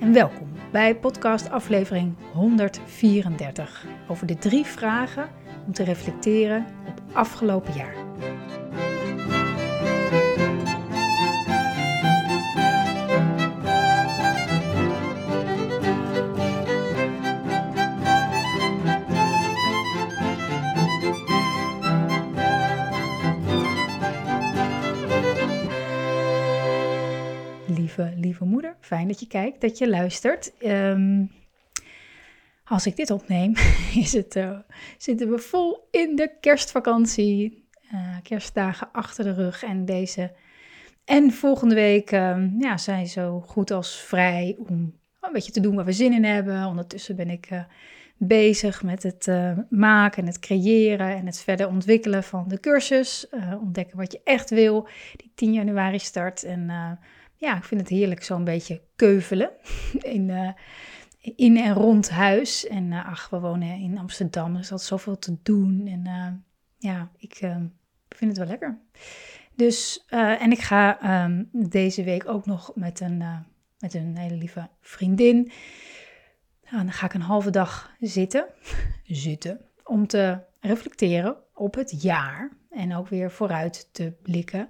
En welkom bij podcast aflevering 134 over de drie vragen om te reflecteren op afgelopen jaar. Fijn dat je kijkt, dat je luistert. Ehm, als ik dit opneem, is het, uh, zitten we vol in de kerstvakantie. Uh, kerstdagen achter de rug en deze. En volgende week uh, ja, zijn zo goed als vrij om een beetje te doen waar we zin in hebben. Ondertussen ben ik eh, bezig met het maken en het creëren en het verder ontwikkelen van de cursus. ontdekken wat je echt wil, die 10 januari start. En ja, ik vind het heerlijk zo'n beetje keuvelen in, in en rond huis. En uh, ach, we wonen in Amsterdam, dus er is altijd zoveel te doen. En uh, ja, ik uh, vind het wel lekker. Dus, en ik ga um, deze week ook nog met een, met een hele lieve vriendin. Nou, dan ga ik een halve dag zitten, zitten, om te reflecteren op het jaar. En ook weer vooruit te blikken.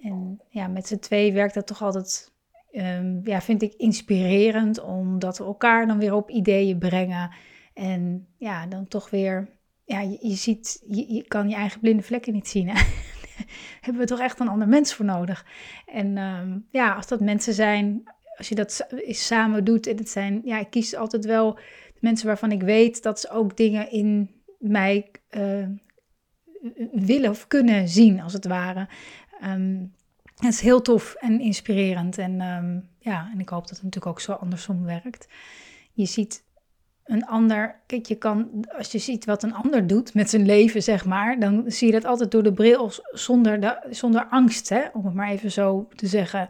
En ja, met z'n twee werkt dat toch altijd um, ja, vind ik inspirerend, omdat we elkaar dan weer op ideeën brengen. En ja, dan toch weer, ja, je, ziet, je, kan je eigen blinde vlekken niet zien. Hè? Hebben we toch echt een ander mens voor nodig. En um, ja, als dat mensen zijn, als je dat samen doet, en het zijn, ja, ik kies altijd wel mensen waarvan ik weet dat ze ook dingen in mij uh, willen of kunnen zien, als het ware. Um, het is heel tof en inspirerend. En um, ja, en ik hoop dat het natuurlijk ook zo andersom werkt. Je ziet een ander, kijk, je kan, als je ziet wat een ander doet met zijn leven, zeg maar, dan zie je dat altijd door de bril zonder, de, zonder angst, hè, om het maar even zo te zeggen.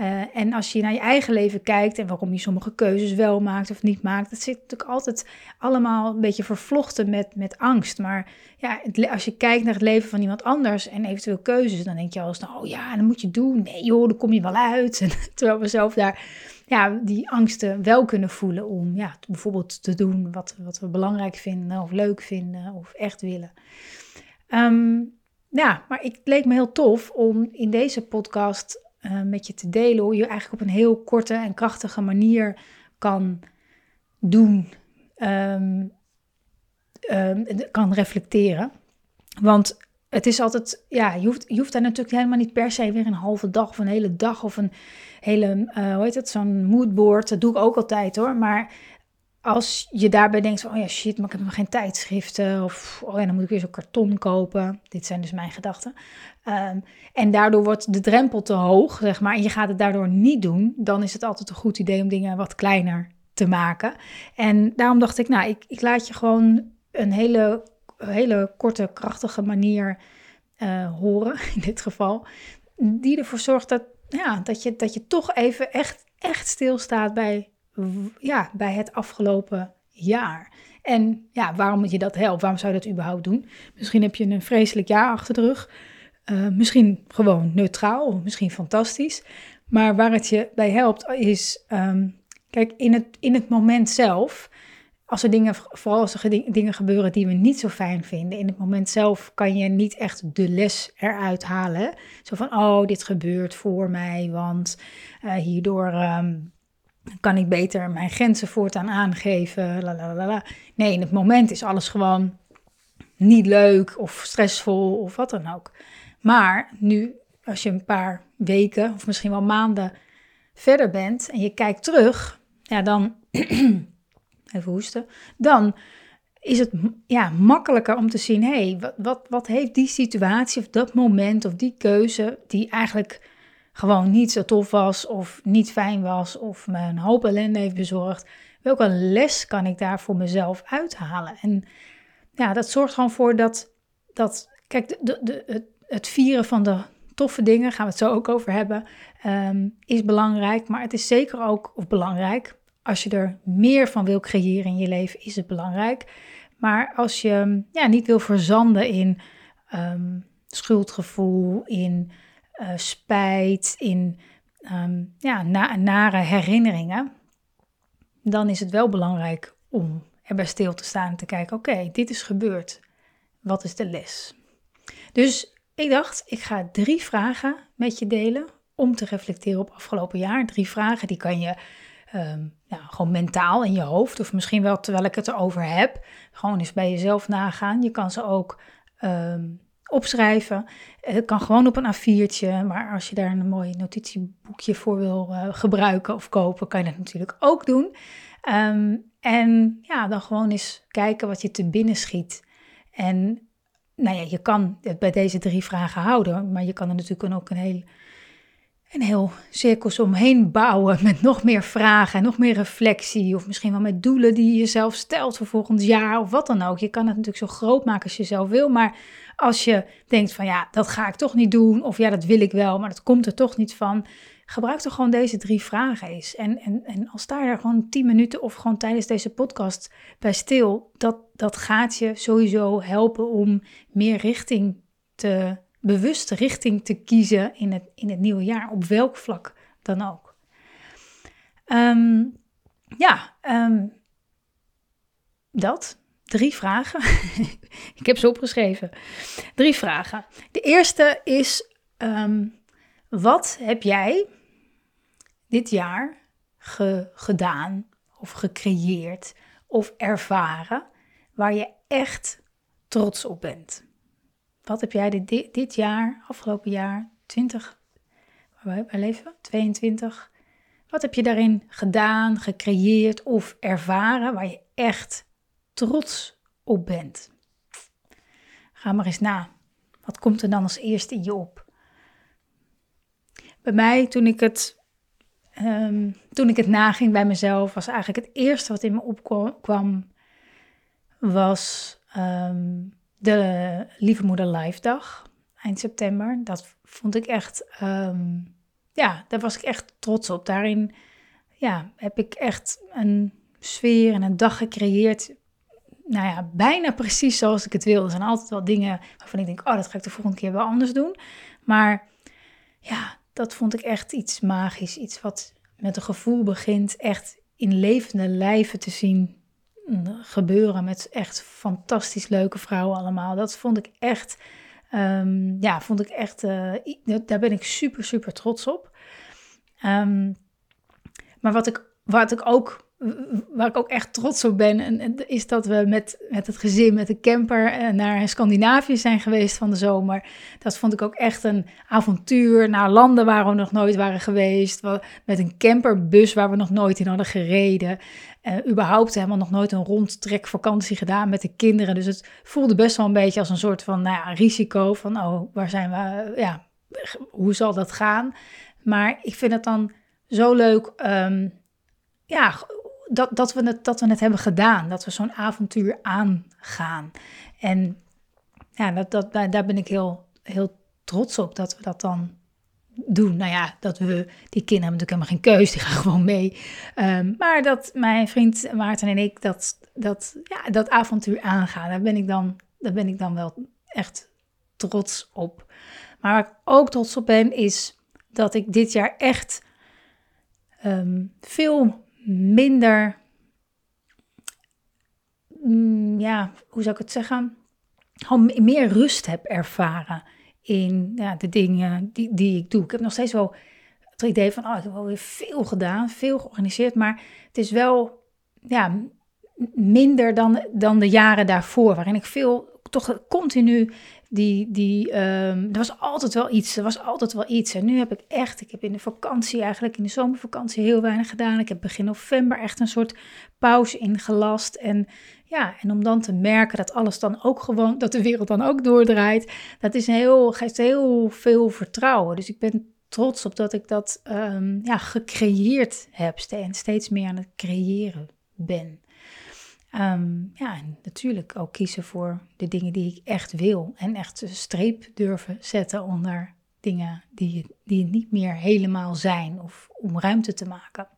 Uh, en als je naar je eigen leven kijkt en waarom je sommige keuzes wel maakt of niet maakt, dat zit natuurlijk altijd allemaal een beetje vervlochten met, met angst. Maar ja, als je kijkt naar het leven van iemand anders en eventueel keuzes, dan denk je al nou oh ja, dan moet je doen. Nee joh, dan kom je wel uit. En, terwijl we zelf daar ja, die angsten wel kunnen voelen om ja, bijvoorbeeld te doen wat, wat we belangrijk vinden of leuk vinden of echt willen. Um, ja, maar het leek me heel tof om in deze podcast uh, met je te delen hoe je eigenlijk op een heel korte en krachtige manier kan doen, um, um, kan reflecteren. Want het is altijd, ja, je hoeft, je hoeft daar natuurlijk helemaal niet per se weer een halve dag of een hele dag of een hele, uh, hoe heet het, zo'n moodboard. Dat doe ik ook altijd hoor. Maar als je daarbij denkt van, oh ja, shit, maar ik heb nog geen tijdschriften. Of, oh ja, dan moet ik weer zo'n karton kopen. Dit zijn dus mijn gedachten. Um, en daardoor wordt de drempel te hoog, zeg maar. En je gaat het daardoor niet doen. Dan is het altijd een goed idee om dingen wat kleiner te maken. En daarom dacht ik, nou, ik, ik laat je gewoon een hele, hele korte, krachtige manier uh, horen, in dit geval. Die ervoor zorgt dat, ja, dat, je, dat je toch even echt, echt stilstaat bij ja, bij het afgelopen jaar. En ja, waarom moet je dat helpen? Waarom zou je dat überhaupt doen? Misschien heb je een vreselijk jaar achter de rug. Uh, misschien gewoon neutraal, misschien fantastisch. Maar waar het je bij helpt is, um, kijk, in het, in het moment zelf, als er dingen, vooral als er dingen gebeuren die we niet zo fijn vinden, in het moment zelf kan je niet echt de les eruit halen. Zo van, oh, dit gebeurt voor mij, want uh, hierdoor um, kan ik beter mijn grenzen voortaan aangeven. Nee, in het moment is alles gewoon niet leuk of stressvol of wat dan ook. Maar nu, als je een paar weken of misschien wel maanden verder bent en je kijkt terug, ja, dan. even hoesten. Dan is het ja, makkelijker om te zien: hé, hey, wat, wat, wat heeft die situatie of dat moment of die keuze, die eigenlijk gewoon niet zo tof was of niet fijn was of me een hoop ellende heeft bezorgd. welke les kan ik daar voor mezelf uithalen? En ja, dat zorgt gewoon voor dat, dat kijk, de, de, het, het vieren van de toffe dingen, gaan we het zo ook over hebben, ehm, is belangrijk. Maar het is zeker ook, of belangrijk, als je er meer van wil creëren in je leven, is het belangrijk. Maar als je ja, niet wil verzanden in ehm, schuldgevoel, in uh, spijt, in um, ja, na, nare herinneringen, dan is het wel belangrijk om erbij stil te staan en te kijken: oké, dit is gebeurd. Wat is de les? Dus ik dacht, ik ga drie vragen met je delen om te reflecteren op afgelopen jaar. Drie vragen die kan je um, gewoon mentaal in je hoofd, of misschien wel terwijl ik het erover heb, gewoon eens bij jezelf nagaan. Je kan ze ook um, opschrijven. Het kan gewoon op een A4'tje, maar als je daar een mooi notitieboekje voor wil uh, gebruiken of kopen, kan je dat natuurlijk ook doen. Um, en ja, dan gewoon eens kijken wat je te binnen schiet. En nou ja, je kan het bij deze drie vragen houden, maar je kan er natuurlijk ook een heel, een heel cirkels omheen bouwen met nog meer vragen en nog meer reflectie. Of misschien wel met doelen die je jezelf stelt voor volgend jaar of wat dan ook. Je kan het natuurlijk zo groot maken als je zelf wil, maar als je denkt van ja, dat ga ik toch niet doen, of ja, dat wil ik wel, maar dat komt er toch niet van, gebruik toch gewoon deze drie vragen eens. En, en, en als daar gewoon tien minuten of gewoon tijdens deze podcast bij stil, dat, dat gaat je sowieso helpen om meer richting te, bewuste richting te kiezen in het, in het nieuwe jaar, op welk vlak dan ook. Ehm, ja, ehm, dat. Drie vragen. ik heb ze opgeschreven. Drie vragen. De eerste is: ehm, wat heb jij dit jaar gedaan of gecreëerd of ervaren waar je echt trots op bent? Wat heb jij dit, dit jaar, afgelopen jaar, 20, waar leven, 22, wat heb je daarin gedaan, gecreëerd of ervaren waar je echt trots op bent? Ga maar eens na. Wat komt er dan als eerste in je op? Bij mij, toen ik het, um, toen ik het naging bij mezelf, was eigenlijk het eerste wat in me opkwam, was um, de Lieve Moeder Live Dag, eind september. Dat vond ik echt, um, ja, daar was ik echt trots op. Daarin ja, heb ik echt een sfeer en een dag gecreëerd. Nou ja, bijna precies zoals ik het wil. Er zijn altijd wel dingen waarvan ik denk, oh, dat ga ik de volgende keer wel anders doen. Maar ja, dat vond ik echt iets magisch. Iets wat met een gevoel begint echt in levende lijven te zien gebeuren met echt fantastisch leuke vrouwen allemaal. Dat vond ik echt, um, ja, vond ik echt, uh, daar ben ik super, super trots op. Um, maar wat ik, wat ik ook waar ik ook echt trots op ben, is dat we met, met het gezin, met de camper eh, naar Scandinavië zijn geweest van de zomer. Dat vond ik ook echt een avontuur naar landen waar we nog nooit waren geweest. Met een camperbus waar we nog nooit in hadden gereden. Uh, überhaupt helemaal nog nooit een rondtrekvakantie gedaan met de kinderen. Dus het voelde best wel een beetje als een soort van nou ja, risico van, oh, waar zijn we, ja, hoe zal dat gaan? Maar ik vind het dan zo leuk, um, ja, dat, dat, we het, dat we het hebben gedaan. Dat we zo'n avontuur aangaan. En ja, dat, dat, daar ben ik heel, heel trots op dat we dat dan doen. Nou ja, dat we, die kinderen hebben natuurlijk helemaal geen keus, die gaan gewoon mee. Um, maar dat mijn vriend Maarten en ik dat, dat, ja, dat avontuur aangaan, daar ben, ik dan, daar ben ik dan wel echt trots op. Maar waar ik ook trots op ben, is dat ik dit jaar echt um, veel minder, mm, ja, hoe zou ik het zeggen? Gewoon meer rust heb ervaren in ja, de dingen die, die ik doe. Ik heb nog steeds wel het idee van, oh, ik heb wel weer veel gedaan, veel georganiseerd, maar het is wel, ja, minder dan, dan de jaren daarvoor, waarin ik veel toch continu die, die, um, er was altijd wel iets, er was altijd wel iets. En nu heb ik echt, ik heb in de vakantie eigenlijk, in de zomervakantie heel weinig gedaan. Ik heb begin november echt een soort pauze ingelast. En ja, en om dan te merken dat alles dan ook gewoon, dat de wereld dan ook doordraait, dat is heel, geeft heel veel vertrouwen. Dus ik ben trots op dat ik dat um, ja, gecreëerd heb en steeds meer aan het creëren ben. Ehm, ja, en natuurlijk ook kiezen voor de dingen die ik echt wil. En echt een streep durven zetten onder dingen die, die niet meer helemaal zijn. Of om ruimte te maken.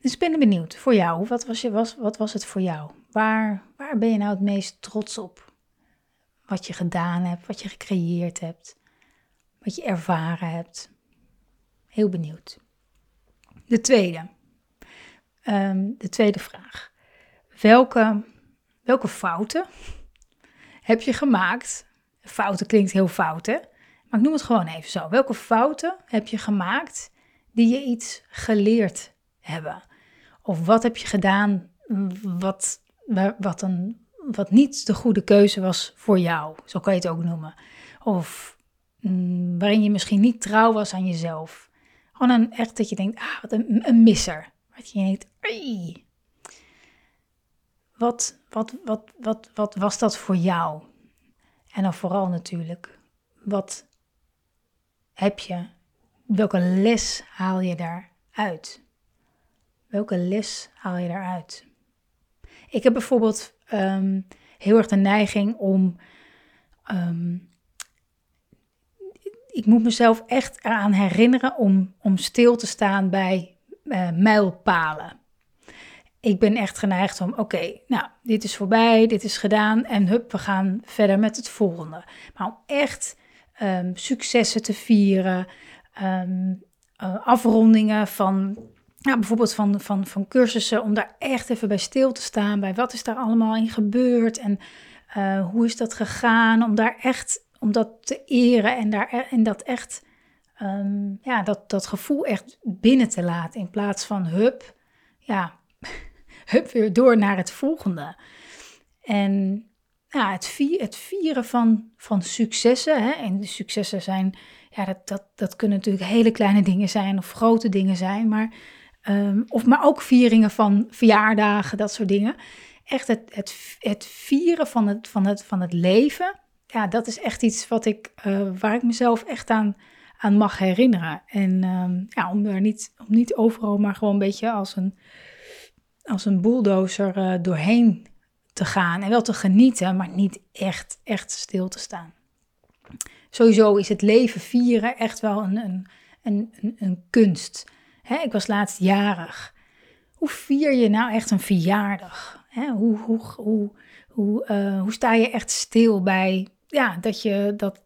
Dus ik ben benieuwd voor jou. Wat was, je, was, wat was het voor jou? Waar, waar ben je nou het meest trots op? Wat je gedaan hebt, wat je gecreëerd hebt, wat je ervaren hebt. Heel benieuwd. De tweede. Ehm, de tweede vraag. Welke, welke fouten heb je gemaakt? Fouten klinkt heel fout, hè? Maar ik noem het gewoon even zo. Welke fouten heb je gemaakt die je iets geleerd hebben? Of wat heb je gedaan wat, wat, een, wat niet de goede keuze was voor jou? Zo kan je het ook noemen. Of mm, waarin je misschien niet trouw was aan jezelf. Gewoon een, echt dat je denkt, ah, wat een, een misser. Wat je denkt. Wat, wat, wat, wat, wat was dat voor jou? En dan vooral natuurlijk, wat heb je, welke les haal je daaruit? Welke les haal je daaruit? Ik heb bijvoorbeeld ehm, heel erg de neiging om. Ehm, ik moet mezelf echt eraan herinneren om, om stil te staan bij uh, mijlpalen. Ik ben echt geneigd om, oké, nou, dit is voorbij, dit is gedaan en hup, we gaan verder met het volgende. Maar om echt um, successen te vieren, uh, afrondingen van nou, bijvoorbeeld van, van, van cursussen, om daar echt even bij stil te staan, bij wat is daar allemaal in gebeurd en uh, hoe is dat gegaan, om daar echt, om dat te eren en, daar, en dat echt, um, ja, dat, dat gevoel echt binnen te laten, in plaats van hup, ja, hup weer door naar het volgende. En ja, het, vier, het vieren van, van successen, hè, en de successen zijn, ja, dat, dat, dat kunnen natuurlijk hele kleine dingen zijn of grote dingen zijn, maar Ehm, of, maar ook vieringen van verjaardagen, dat soort dingen. Echt het, het, het vieren van het, van, het, van het leven. Ja, dat is echt iets wat ik, uh, waar ik mezelf echt aan, aan mag herinneren. En um, ja, om daar niet, om niet overal maar gewoon een beetje als een, als een bulldozer uh, doorheen te gaan. En wel te genieten, maar niet echt, echt stil te staan. Sowieso is het leven vieren echt wel een, een, een, een kunst. Hè, ik was laatst jarig. Hoe vier je nou echt een verjaardag? Hè, hoe, hoe, hoe, hoe, uh, hoe sta je echt stil bij ja, dat, je, dat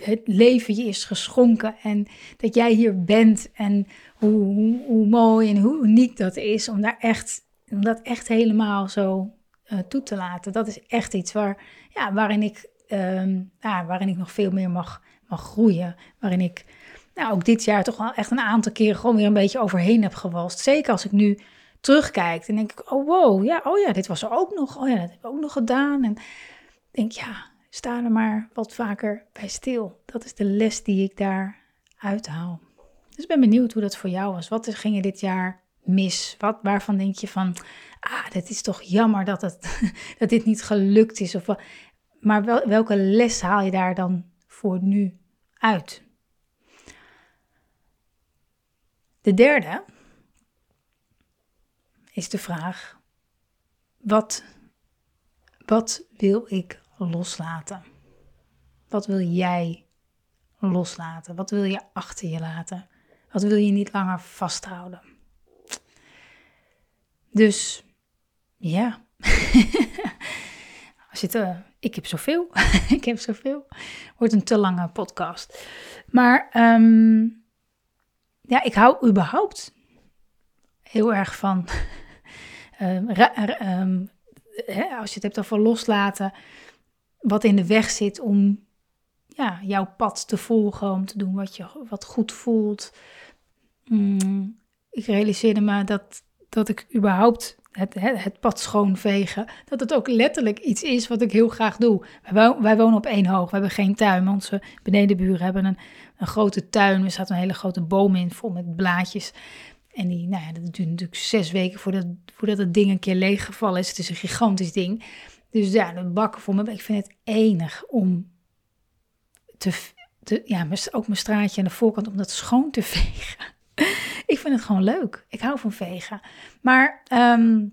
het leven je is geschonken en dat jij hier bent en hoe, hoe, hoe mooi en hoe uniek dat is om, daar echt, om dat echt helemaal zo uh, toe te laten. Dat is echt iets waar, ja, waarin, ik, uh, ja, waarin ik nog veel meer mag, mag groeien. Waarin ik nou, ook dit jaar toch wel echt een aantal keren gewoon weer een beetje overheen heb gewalst. Zeker als ik nu terugkijk, dan denk ik, oh wow, ja, oh ja, dit was er ook nog. Oh ja, dat heb ik ook nog gedaan. En denk, ja, sta er maar wat vaker bij stil. Dat is de les die ik daar uithaal. Dus ik ben benieuwd hoe dat voor jou was. Wat ging er dit jaar mis? Wat, waarvan denk je van, ah, dit is toch jammer dat, het, dat dit niet gelukt is? Of, maar wel, welke les haal je daar dan voor nu uit? De derde is de vraag: wat, wat wil ik loslaten? Wat wil jij loslaten? Wat wil je achter je laten? Wat wil je niet langer vasthouden? Dus ja, uh, ik heb zoveel, ik heb zoveel, wordt een te lange podcast. Maar um, ja, ik hou überhaupt heel erg van. um, hè, als je het hebt over loslaten, wat in de weg zit om ja, jouw pad te volgen, om te doen wat je wat goed voelt. Mm, ik realiseerde me dat, dat ik überhaupt het, het, het, pad schoonvegen, dat het ook letterlijk iets is wat ik heel graag doe. Wij, wij wonen op één hoog, we hebben geen tuin. Onze benedenburen hebben een, een grote tuin. Er staat een hele grote boom in, vol met blaadjes. En die, nou ja, dat duurt natuurlijk zes weken voordat, voordat het ding een keer leeggevallen is. Het is een gigantisch ding. Dus ja, de bakken voor me. Ik vind het enig om te, te ja, ook mijn straatje aan de voorkant, om dat schoon te vegen. Ik vind het gewoon leuk. Ik hou van vegen. Maar ehm,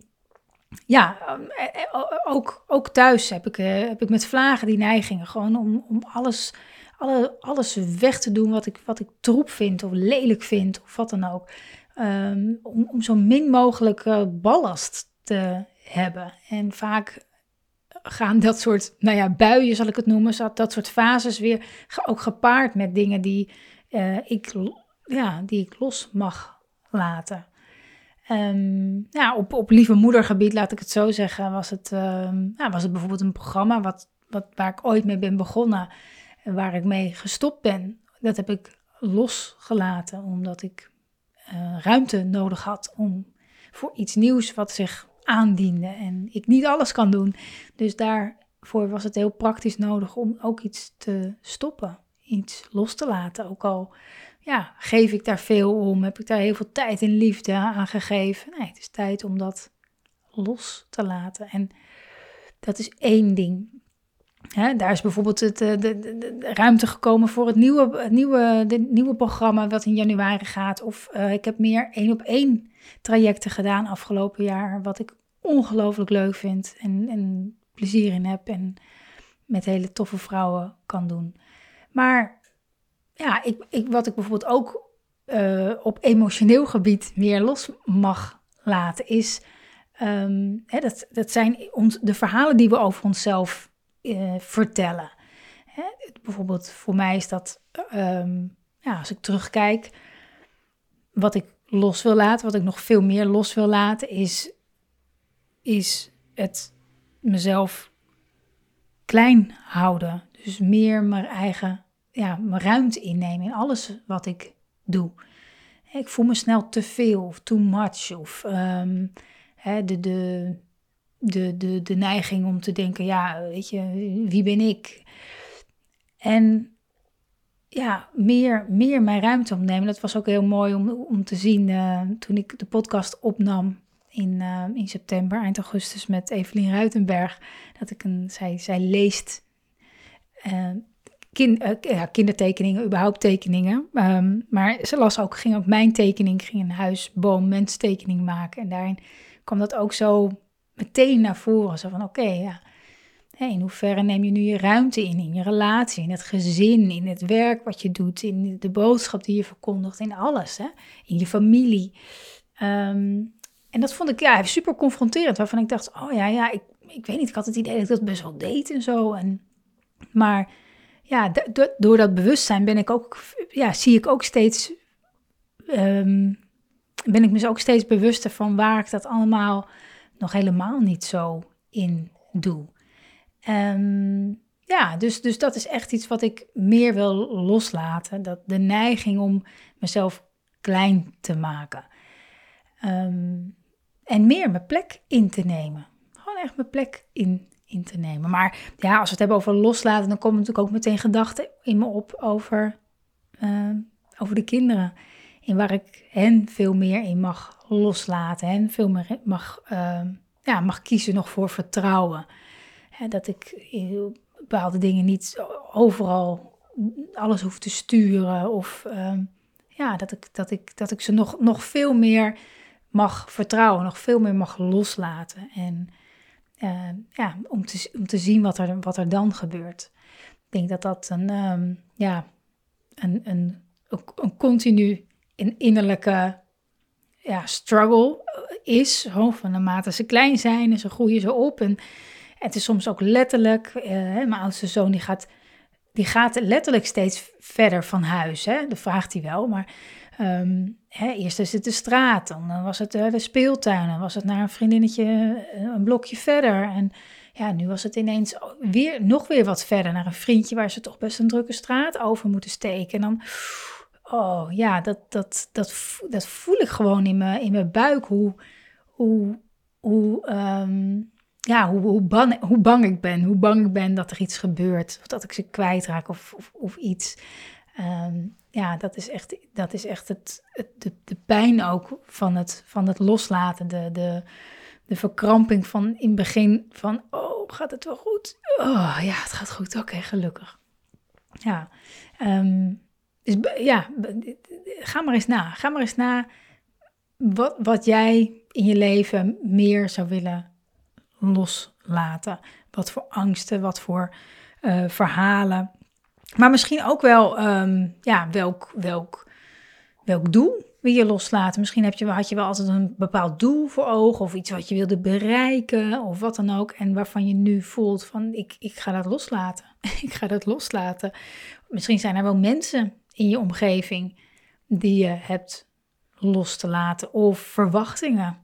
ja, eh, eh, ook, ook thuis heb ik, heb ik met vlagen die neigingen. Gewoon om, om alles, alle, alles weg te doen wat ik, wat ik troep vind of lelijk vind of wat dan ook. Ehm, om, om zo min mogelijk ballast te hebben. En vaak gaan dat soort, nou ja, buien zal ik het noemen, dat, dat soort fases weer ook gepaard met dingen die, uh, ik, ja, die ik los mag laten. Um, ja, op, op lieve moedergebied, laat ik het zo zeggen, was het, um, ja, was het bijvoorbeeld een programma wat, wat, waar ik ooit mee ben begonnen, waar ik mee gestopt ben. Dat heb ik losgelaten, omdat ik uh, ruimte nodig had om voor iets nieuws wat zich aandiende en ik niet alles kan doen. Dus daarvoor was het heel praktisch nodig om ook iets te stoppen, iets los te laten. Ook al ja, geef ik daar veel om, heb ik daar heel veel tijd en liefde aan gegeven. Nee, het is tijd om dat los te laten. En dat is één ding. daar is bijvoorbeeld het, eh, de, de, de, ruimte gekomen voor het nieuwe, het nieuwe, de nieuwe programma wat in januari gaat. Of uh, ik heb meer één op één trajecten gedaan afgelopen jaar, wat ik ongelooflijk leuk vind en, en plezier in heb en met hele toffe vrouwen kan doen. Maar ja, ik, ik, wat ik bijvoorbeeld ook uh, op emotioneel gebied meer los mag laten, is um, hè, dat, dat zijn ons, de verhalen die we over onszelf uh, vertellen. Hè, bijvoorbeeld voor mij is dat, um, ja, als ik terugkijk, wat ik los wil laten, wat ik nog veel meer los wil laten, is, is het mezelf klein houden. Dus meer mijn eigen ja, mijn ruimte innemen in alles wat ik doe. Ik voel me snel te veel of too much. Of um, hè, de, de, de, de, de neiging om te denken, ja, weet je, wie ben ik? En ja, meer, meer mijn ruimte opnemen. Dat was ook heel mooi om, om te zien uh, toen ik de podcast opnam in, uh, in september, eind augustus, met Evelien Ruitenberg. Dat ik een, zij, zij leest uh, ja, kindertekeningen, überhaupt tekeningen. Um, maar ze las ook, ging ook mijn tekening, ging een huis, boom, menstekening maken. En daarin kwam dat ook zo meteen naar voren. Zo van, oké, ja in hoeverre neem je nu je ruimte in, in je relatie, in het gezin, in het werk wat je doet, in de boodschap die je verkondigt, in alles, hè? in je familie. Ehm, en dat vond ik ja, super confronterend, waarvan ik dacht, oh ja, ja, ik, ik weet niet, ik had het idee dat ik dat best wel deed en zo. En, maar ja, door dat bewustzijn ben ik ook, ja, zie ik ook steeds, um, ben ik me ook steeds bewuster van waar ik dat allemaal nog helemaal niet zo in doe. Um, ja, dus, dus dat is echt iets wat ik meer wil loslaten. Dat de neiging om mezelf klein te maken. Um, en meer mijn plek in te nemen. Gewoon echt mijn plek in, in te nemen. Maar ja, als we het hebben over loslaten, dan komen natuurlijk ook meteen gedachten in me op over, uh, over de kinderen. In waar ik hen veel meer in mag loslaten. Hen veel meer mag, uh, ja, mag kiezen nog voor vertrouwen. Hè, dat ik bepaalde dingen niet overal alles hoef te sturen. Of um, ja, dat ik, dat ik, dat ik ze nog, nog veel meer mag vertrouwen, nog veel meer mag loslaten. En uh, ja, om te, om te zien wat er, wat er dan gebeurt. Ik denk dat dat een, um, ja, een, een, een continu een innerlijke ja, struggle is. Van naarmate ze klein zijn en ze groeien ze op. En het is soms ook letterlijk, uh, mijn oudste zoon die gaat, die gaat letterlijk steeds verder van huis. Hè? Dat vraagt hij wel, maar um, hè, eerst is het de straat, dan was het uh, de speeltuin, dan was het naar een vriendinnetje eh, een blokje verder. En ja, nu was het ineens weer, nog weer wat verder naar een vriendje waar ze toch best een drukke straat over moeten steken. En dan, oh ja, dat, dat, dat, dat voel ik gewoon in mijn, in mijn buik, hoe, hoe, hoe um, ja, hoe, hoe, bang, hoe bang ik ben. Hoe bang ik ben dat er iets gebeurt. Of dat ik ze kwijtraak of, of, of iets. Um, ja, dat is echt, dat is echt het, de, de pijn ook van het, van het loslaten. De, de, de verkramping van in het begin van, oh, gaat het wel goed? Oh, ja, het gaat goed. Oké, gelukkig. Ja, um, dus ja, ga maar eens na. Ga maar eens na wat, wat jij in je leven meer zou willen loslaten. Wat voor angsten, wat voor uh, verhalen. Maar misschien ook wel ehm, ja, welk, welk, welk doel wil je loslaten. Misschien heb je, had je wel altijd een bepaald doel voor ogen of iets wat je wilde bereiken of wat dan ook. En waarvan je nu voelt van ik, ik ga dat loslaten. ik ga dat loslaten. Misschien zijn er wel mensen in je omgeving die je hebt los te laten. Of verwachtingen.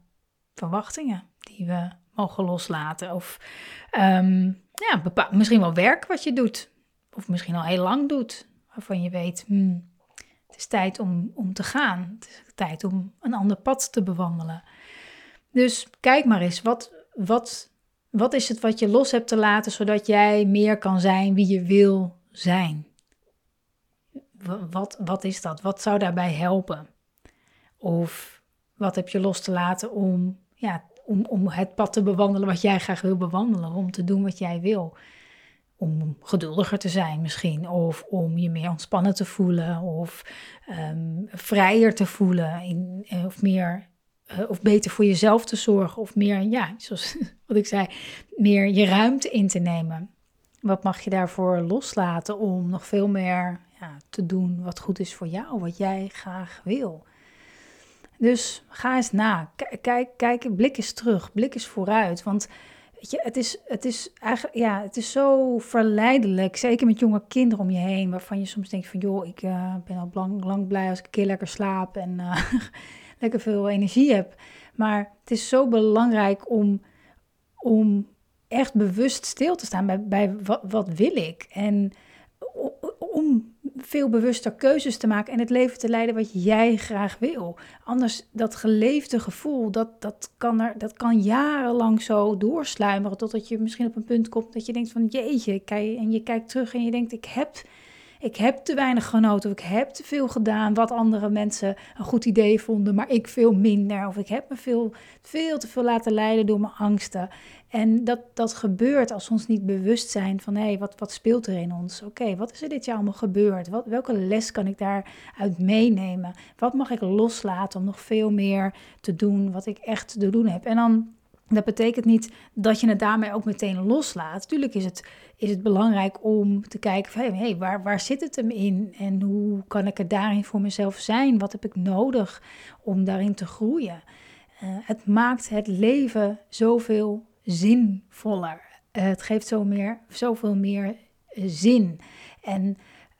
Verwachtingen die we mogen loslaten. Of um, ja, misschien wel werk wat je doet. Of misschien al heel lang doet. Waarvan je weet, hmm, het is tijd om, om te gaan. Het is tijd om een ander pad te bewandelen. Dus kijk maar eens, wat, wat, wat is het wat je los hebt te laten, zodat jij meer kan zijn wie je wil zijn? Wat, wat is dat? Wat zou daarbij helpen? Of wat heb je los te laten om, ja, om, om het pad te bewandelen wat jij graag wil bewandelen, om te doen wat jij wil? Om geduldiger te zijn misschien, of om je meer ontspannen te voelen, of um, vrijer te voelen, in, eh, of meer uh, of beter voor jezelf te zorgen, of meer, ja, zoals wat ik zei, meer je ruimte in te nemen. Wat mag je daarvoor loslaten om nog veel meer ja, te doen wat goed is voor jou, wat jij graag wil? Dus ga eens na. Kijk, kijk, blik eens terug, blik eens vooruit. Want je, het is, het is eigenlijk, ja, het is zo verleidelijk. Zeker met jonge kinderen om je heen, waarvan je soms denkt van, joh, ik uh, ben al lang, lang blij als ik een keer lekker slaap en uh, lekker veel energie heb. Maar het is zo belangrijk om, om echt bewust stil te staan bij, bij wat, wat wil ik. En veel bewuster keuzes te maken en het leven te leiden wat jij graag wil. Anders, dat geleefde gevoel, dat, dat, kan, er, dat kan jarenlang zo doorsluimeren. Totdat je misschien op een punt komt dat je denkt van jeetje, en je kijkt terug en je denkt ik heb ik heb te weinig genoten of ik heb te veel gedaan wat andere mensen een goed idee vonden, maar ik veel minder. Of ik heb me veel, veel te veel laten leiden door mijn angsten. En dat, dat gebeurt als we ons niet bewust zijn van hé, hey, wat, wat speelt er in ons? Oké, wat is er dit jaar allemaal gebeurd? Wat, welke les kan ik daaruit meenemen? Wat mag ik loslaten om nog veel meer te doen wat ik echt te doen heb? En dan dat betekent niet dat je het daarmee ook meteen loslaat. Tuurlijk is het, is het belangrijk om te kijken van hey, waar, waar zit het hem in? En hoe kan ik er daarin voor mezelf zijn? Wat heb ik nodig om daarin te groeien? Uh, het maakt het leven zoveel zinvoller. Uh, het geeft zo meer, zoveel meer uh, zin. En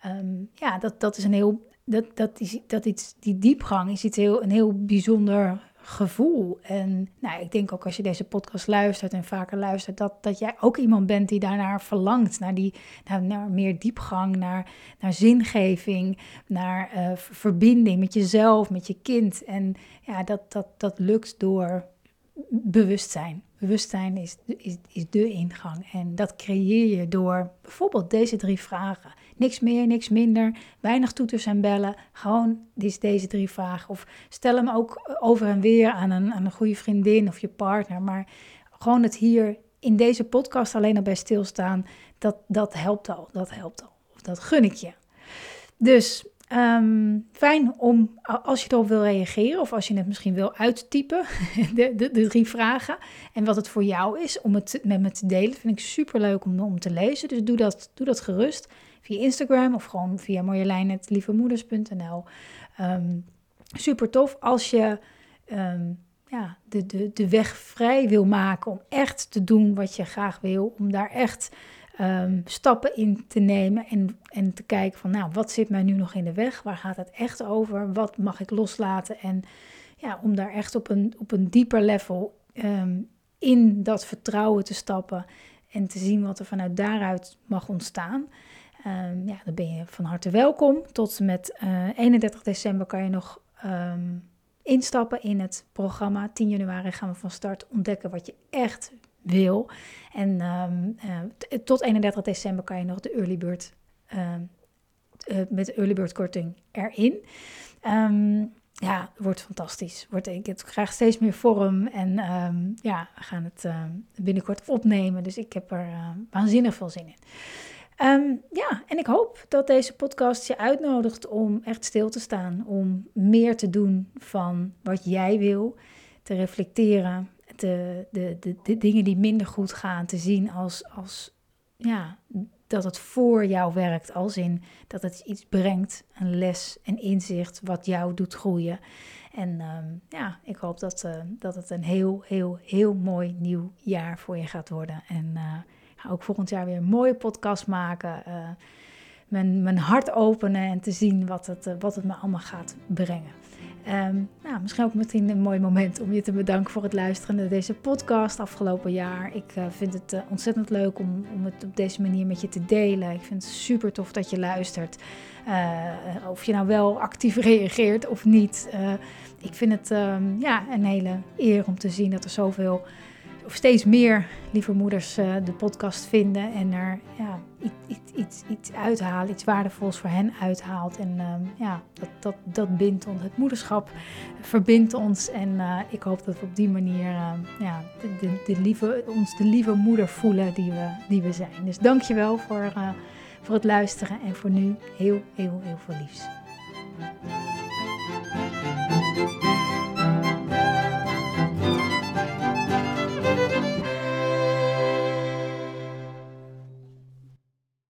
um, ja, dat, dat is een heel. Dat, dat, is, dat iets, die diepgang is iets heel, een heel bijzonder gevoel. En nou, ik denk ook als je deze podcast luistert en vaker luistert, dat, dat jij ook iemand bent die daarnaar verlangt. Naar, die, naar, meer diepgang, naar, naar zingeving, naar uh, verbinding met jezelf, met je kind. En ja, dat, dat, dat lukt door bewustzijn. Bewustzijn is, is, is de ingang. En dat creëer je door bijvoorbeeld deze drie vragen. Niks meer, niks minder. Weinig toeters en bellen. Gewoon deze drie vragen. Of stel hem ook over en weer aan een, aan een goede vriendin of je partner. Maar gewoon het hier in deze podcast alleen al bij stilstaan. Dat, dat helpt al. Dat helpt al. Of dat gun ik je. Dus Ehm, fijn om, als je erop wil reageren of als je het misschien wil uittypen, de, de, de, drie vragen. En wat het voor jou is om het met me te delen, vind ik super leuk om, om te lezen. Dus doe dat, doe dat gerust via Instagram of gewoon via marjolein.lievemoeders.nl. Um, ehm, super tof als je um, ja, de, de, de weg vrij wil maken om echt te doen wat je graag wil. Om daar echt um, stappen in te nemen en, en te kijken van, nou, wat zit mij nu nog in de weg? Waar gaat het echt over? Wat mag ik loslaten? En ja, om daar echt op een, op een dieper level um, in dat vertrouwen te stappen en te zien wat er vanuit daaruit mag ontstaan. Um, ja, dan ben je van harte welkom. Tot met uh, eh, 31 december kan je nog instappen in het programma. 10 januari gaan we van start ontdekken wat je echt wil. En um, uh, tot 31 december kan je nog de early bird uh, uh, met de early bird korting erin. Um, ja, wordt fantastisch. Wordt, ik het graag steeds meer vorm en ja, gaan het binnenkort opnemen. Dus ik heb er waanzinnig veel zin in. Ehm, ja, en ik hoop dat deze podcast je uitnodigt om echt stil te staan. Om meer te doen van wat jij wil. Te reflecteren. De, de, de, dingen die minder goed gaan te zien als, als ja, dat het voor jou werkt. Als in dat het iets brengt, een les, een inzicht wat jou doet groeien. En ehm, ja, ik hoop dat, uh, dat het een heel, heel, heel mooi nieuw jaar voor je gaat worden. En uh, ga ook volgend jaar weer een mooie podcast maken. Uh, mijn, mijn hart openen en te zien wat het, wat het me allemaal gaat brengen. Um, nou, misschien ook meteen een mooi moment om je te bedanken voor het luisteren naar deze podcast afgelopen jaar. Ik uh, vind het uh, ontzettend leuk om, om het op deze manier met je te delen. Ik vind het super tof dat je luistert. Uh, of je nou wel actief reageert of niet. ik vind het um, ja, een hele eer om te zien dat er zoveel steeds meer lieve moeders uh, de podcast vinden en er ja, iets, iets, iets uithalen, iets waardevols voor hen uithaalt. En uh, ja, dat, dat, dat bindt ons, het moederschap verbindt ons. En uh, ik hoop dat we op die manier ja, de, de, de, lieve, ons de lieve moeder voelen die we, die we zijn. Dus dankjewel voor, voor het luisteren en voor nu heel, heel, heel veel liefs.